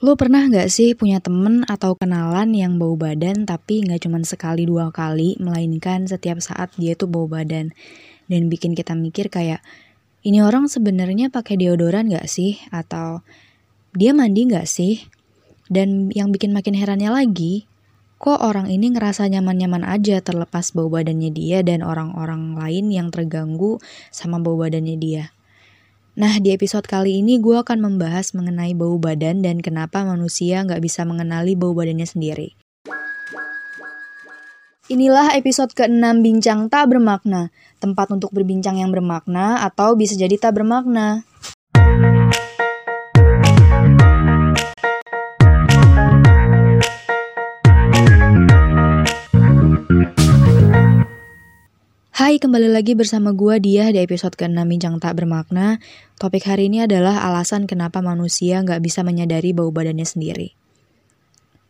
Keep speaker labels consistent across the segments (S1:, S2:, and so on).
S1: Lo pernah gak sih punya temen atau kenalan yang bau badan tapi gak cuma sekali dua kali, melainkan setiap saat dia tuh bau badan. Dan bikin kita mikir kayak, ini orang sebenarnya pakai deodoran gak sih? Atau dia mandi gak sih? Dan yang bikin makin herannya lagi, kok orang ini ngerasa nyaman-nyaman aja terlepas bau badannya dia dan orang-orang lain yang terganggu sama bau badannya dia. Nah, di episode kali ini gue akan membahas mengenai bau badan dan kenapa manusia nggak bisa mengenali bau badannya sendiri. Inilah episode ke-6 Bincang Tak Bermakna, tempat untuk berbincang yang bermakna atau bisa jadi tak bermakna. Hai, kembali lagi bersama gua dia di episode ke-6 Bincang Tak Bermakna. Topik hari ini adalah alasan kenapa manusia nggak bisa menyadari bau badannya sendiri.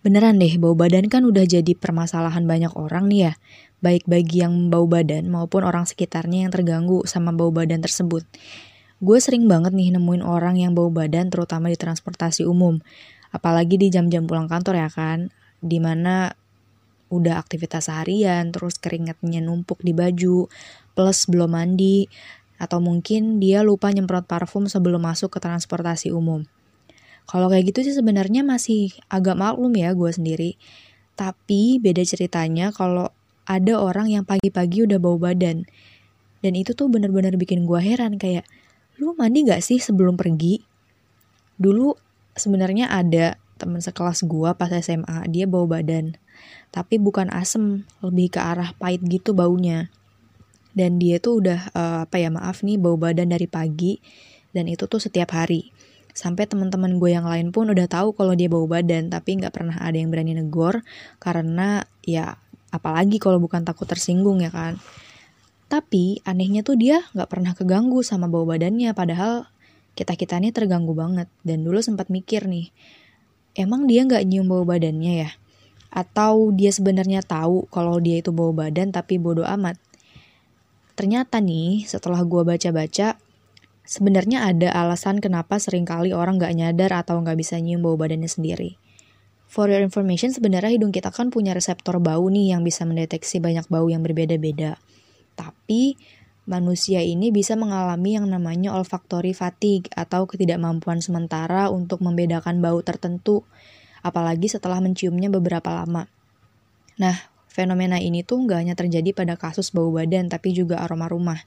S1: Beneran deh, bau badan kan udah jadi permasalahan banyak orang nih ya. Baik bagi yang bau badan maupun orang sekitarnya yang terganggu sama bau badan tersebut. Gue sering banget nih nemuin orang yang bau badan terutama di transportasi umum. Apalagi di jam-jam pulang kantor ya kan. Di mana udah aktivitas seharian, terus keringatnya numpuk di baju, plus belum mandi, atau mungkin dia lupa nyemprot parfum sebelum masuk ke transportasi umum. Kalau kayak gitu sih sebenarnya masih agak maklum ya gue sendiri. Tapi beda ceritanya kalau ada orang yang pagi-pagi udah bau badan. Dan itu tuh bener-bener bikin gue heran kayak, lu mandi gak sih sebelum pergi? Dulu sebenarnya ada teman sekelas gue pas SMA, dia bau badan tapi bukan asem, lebih ke arah pahit gitu baunya. Dan dia tuh udah uh, apa ya maaf nih bau badan dari pagi dan itu tuh setiap hari. Sampai teman-teman gue yang lain pun udah tahu kalau dia bau badan, tapi nggak pernah ada yang berani negor karena ya apalagi kalau bukan takut tersinggung ya kan. Tapi anehnya tuh dia nggak pernah keganggu sama bau badannya, padahal kita kitanya terganggu banget. Dan dulu sempat mikir nih, emang dia nggak nyium bau badannya ya? Atau dia sebenarnya tahu kalau dia itu bau badan tapi bodoh amat. Ternyata nih, setelah gue baca-baca, sebenarnya ada alasan kenapa sering kali orang gak nyadar atau gak bisa nyium bau badannya sendiri. For your information, sebenarnya hidung kita kan punya reseptor bau nih yang bisa mendeteksi banyak bau yang berbeda-beda. Tapi, manusia ini bisa mengalami yang namanya olfactory fatigue atau ketidakmampuan sementara untuk membedakan bau tertentu apalagi setelah menciumnya beberapa lama. Nah, fenomena ini tuh nggak hanya terjadi pada kasus bau badan, tapi juga aroma rumah.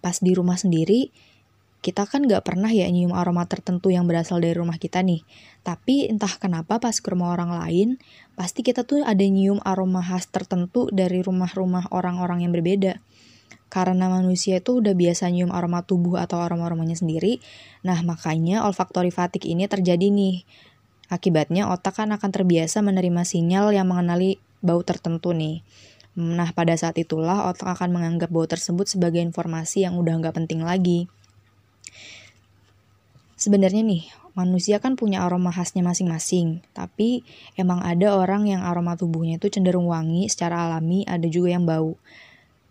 S1: Pas di rumah sendiri, kita kan nggak pernah ya nyium aroma tertentu yang berasal dari rumah kita nih. Tapi entah kenapa pas ke rumah orang lain, pasti kita tuh ada nyium aroma khas tertentu dari rumah-rumah orang-orang yang berbeda. Karena manusia itu udah biasa nyium aroma tubuh atau aroma-aromanya sendiri, nah makanya olfactory fatigue ini terjadi nih. Akibatnya otak kan akan terbiasa menerima sinyal yang mengenali bau tertentu nih. Nah, pada saat itulah otak akan menganggap bau tersebut sebagai informasi yang udah nggak penting lagi. Sebenarnya nih, manusia kan punya aroma khasnya masing-masing, tapi emang ada orang yang aroma tubuhnya itu cenderung wangi secara alami, ada juga yang bau.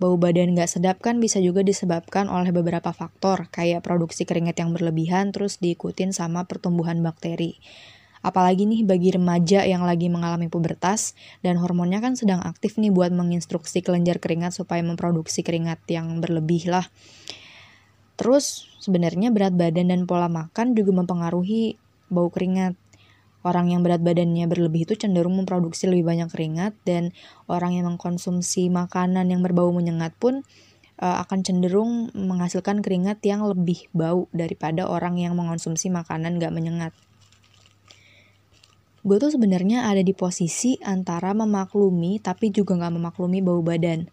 S1: Bau badan nggak sedap kan bisa juga disebabkan oleh beberapa faktor, kayak produksi keringat yang berlebihan terus diikutin sama pertumbuhan bakteri. Apalagi nih bagi remaja yang lagi mengalami pubertas dan hormonnya kan sedang aktif nih buat menginstruksi kelenjar keringat supaya memproduksi keringat yang berlebih lah. Terus sebenarnya berat badan dan pola makan juga mempengaruhi bau keringat. Orang yang berat badannya berlebih itu cenderung memproduksi lebih banyak keringat dan orang yang mengkonsumsi makanan yang berbau menyengat pun uh, akan cenderung menghasilkan keringat yang lebih bau daripada orang yang mengkonsumsi makanan gak menyengat gue tuh sebenarnya ada di posisi antara memaklumi tapi juga nggak memaklumi bau badan.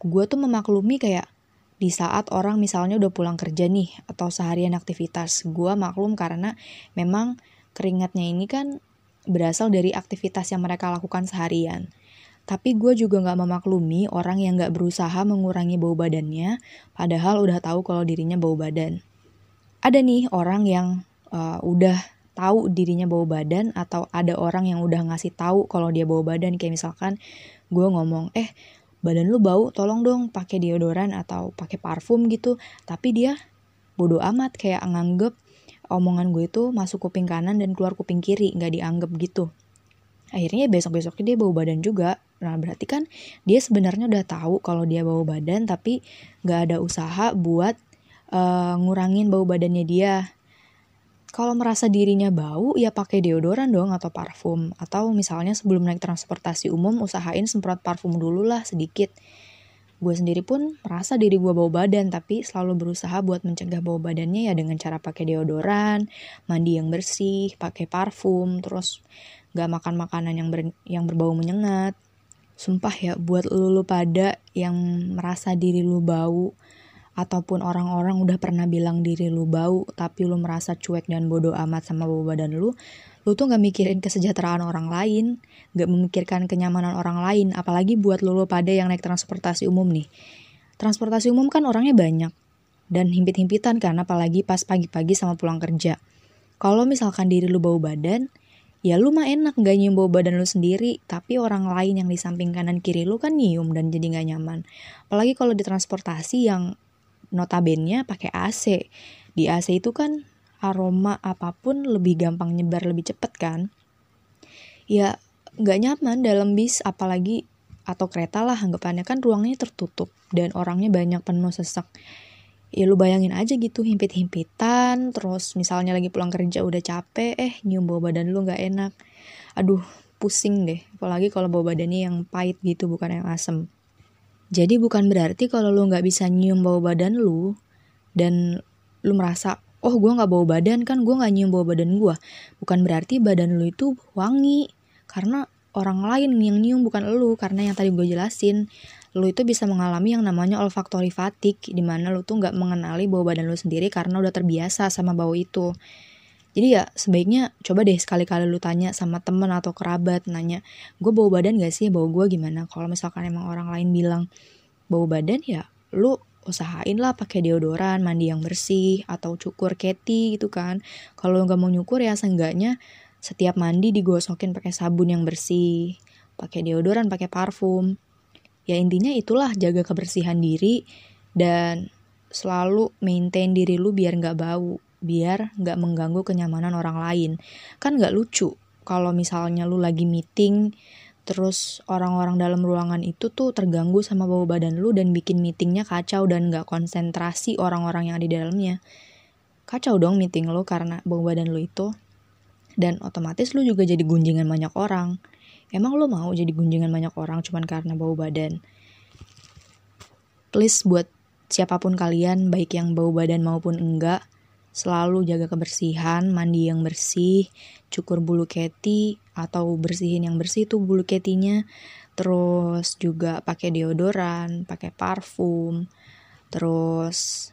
S1: Gue tuh memaklumi kayak di saat orang misalnya udah pulang kerja nih atau seharian aktivitas, gue maklum karena memang keringatnya ini kan berasal dari aktivitas yang mereka lakukan seharian. Tapi gue juga nggak memaklumi orang yang nggak berusaha mengurangi bau badannya, padahal udah tahu kalau dirinya bau badan. Ada nih orang yang uh, udah tahu dirinya bau badan atau ada orang yang udah ngasih tahu kalau dia bau badan kayak misalkan gue ngomong eh badan lu bau tolong dong pakai deodoran atau pakai parfum gitu tapi dia bodoh amat kayak nganggep omongan gue itu masuk kuping kanan dan keluar kuping kiri, nggak dianggap gitu. Akhirnya besok-besoknya dia bau badan juga. Nah berarti kan dia sebenarnya udah tahu kalau dia bau badan tapi nggak ada usaha buat uh, ngurangin bau badannya dia. Kalau merasa dirinya bau, ya pakai deodoran dong atau parfum. Atau misalnya sebelum naik transportasi umum, usahain semprot parfum dulu lah sedikit. Gue sendiri pun merasa diri gue bau badan, tapi selalu berusaha buat mencegah bau badannya ya dengan cara pakai deodoran, mandi yang bersih, pakai parfum, terus gak makan makanan yang, ber, yang berbau menyengat. Sumpah ya, buat lu, lu pada yang merasa diri lu bau, ataupun orang-orang udah pernah bilang diri lu bau tapi lu merasa cuek dan bodoh amat sama bau badan lu, lu tuh gak mikirin kesejahteraan orang lain, gak memikirkan kenyamanan orang lain, apalagi buat lu, lu pada yang naik transportasi umum nih. Transportasi umum kan orangnya banyak dan himpit-himpitan kan apalagi pas pagi-pagi sama pulang kerja. Kalau misalkan diri lu bau badan, ya lu mah enak gak nyium bau badan lu sendiri, tapi orang lain yang di samping kanan kiri lu kan nyium dan jadi gak nyaman. Apalagi kalau di transportasi yang notabene pakai AC. Di AC itu kan aroma apa pun lebih gampang nyebar lebih cepet kan. Ya nggak nyaman dalam bis apalagi atau kereta lah anggapannya kan ruangnya tertutup dan orangnya banyak penuh sesak. Ya lu bayangin aja gitu himpit-himpitan terus misalnya lagi pulang kerja udah capek eh nyium bau badan lu nggak enak. Aduh pusing deh apalagi kalau bau badannya yang pahit gitu bukan yang asem. Jadi bukan berarti kalau lu nggak bisa nyium bau badan lu dan lu merasa oh gue nggak bau badan kan gue nggak nyium bau badan gue. Bukan berarti badan lu itu wangi karena orang lain yang nyium bukan lu karena yang tadi gue jelasin lu itu bisa mengalami yang namanya olfactory fatigue di mana lu tuh nggak mengenali bau badan lu sendiri karena udah terbiasa sama bau itu. Jadi ya sebaiknya coba deh sekali-kali lu tanya sama temen atau kerabat nanya, gue bau badan gak sih, bau gue gimana? Kalau misalkan emang orang lain bilang bau badan ya lu usahain lah pakai deodoran, mandi yang bersih atau cukur keti gitu kan. Kalau nggak mau nyukur ya seenggaknya setiap mandi digosokin pakai sabun yang bersih, pakai deodoran, pakai parfum. Ya intinya itulah jaga kebersihan diri dan selalu maintain diri lu biar nggak bau biar nggak mengganggu kenyamanan orang lain. Kan nggak lucu kalau misalnya lu lagi meeting, terus orang-orang dalam ruangan itu tuh terganggu sama bau badan lu dan bikin meetingnya kacau dan nggak konsentrasi orang-orang yang ada di dalamnya. Kacau dong meeting lu karena bau badan lu itu. Dan otomatis lu juga jadi gunjingan banyak orang. Emang lu mau jadi gunjingan banyak orang cuman karena bau badan? Please buat siapa pun kalian, baik yang bau badan maupun enggak, Selalu jaga kebersihan, mandi yang bersih, cukur bulu keti atau bersihin yang bersih tuh bulu ketinya. Terus juga pakai deodoran, pakai parfum. Terus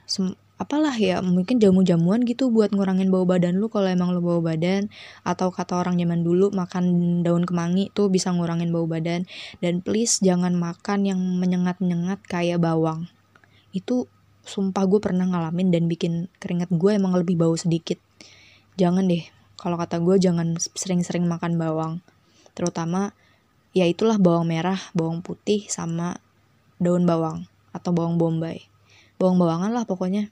S1: apalah ya mungkin jamu-jamuan gitu buat ngurangin bau badan lu kalau emang lu bau badan atau kata orang zaman dulu makan daun kemangi tuh bisa ngurangin bau badan dan please jangan makan yang menyengat-menyengat kayak bawang itu sumpah gue pernah ngalamin dan bikin keringat gue emang lebih bau sedikit. Jangan deh kalau kata gue jangan sering-sering makan bawang. Terutama ya itulah bawang merah bawang putih sama daun bawang atau bawang bombay. Bawang bawangan lah pokoknya.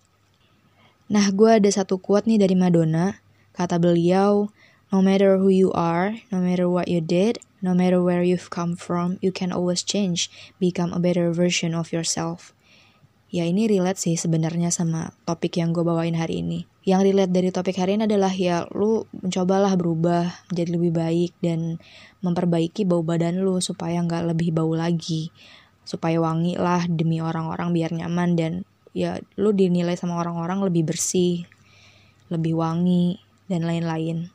S1: Nah gue ada satu quote nih dari Madonna. Kata beliau no matter who you are no matter what you did no matter where you've come from you can always change become a better version of yourself Ya ini relate sih sebenarnya sama topik yang gue bawain hari ini. Yang relate dari topik hari ini adalah ya lu mencobalah berubah menjadi lebih baik dan memperbaiki bau badan lu supaya nggak lebih bau lagi. Supaya wangi lah demi orang-orang biar nyaman dan ya lu dinilai sama orang-orang lebih bersih, lebih wangi dan lain-lain.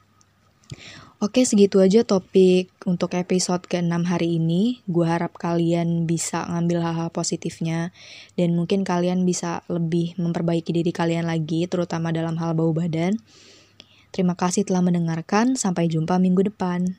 S1: Oke, segitu aja topik untuk episode ke-6 hari ini. Gue harap kalian bisa ngambil hal-hal positifnya dan mungkin kalian bisa lebih memperbaiki diri kalian lagi, terutama dalam hal bau badan. Terima kasih telah mendengarkan. Sampai jumpa minggu depan.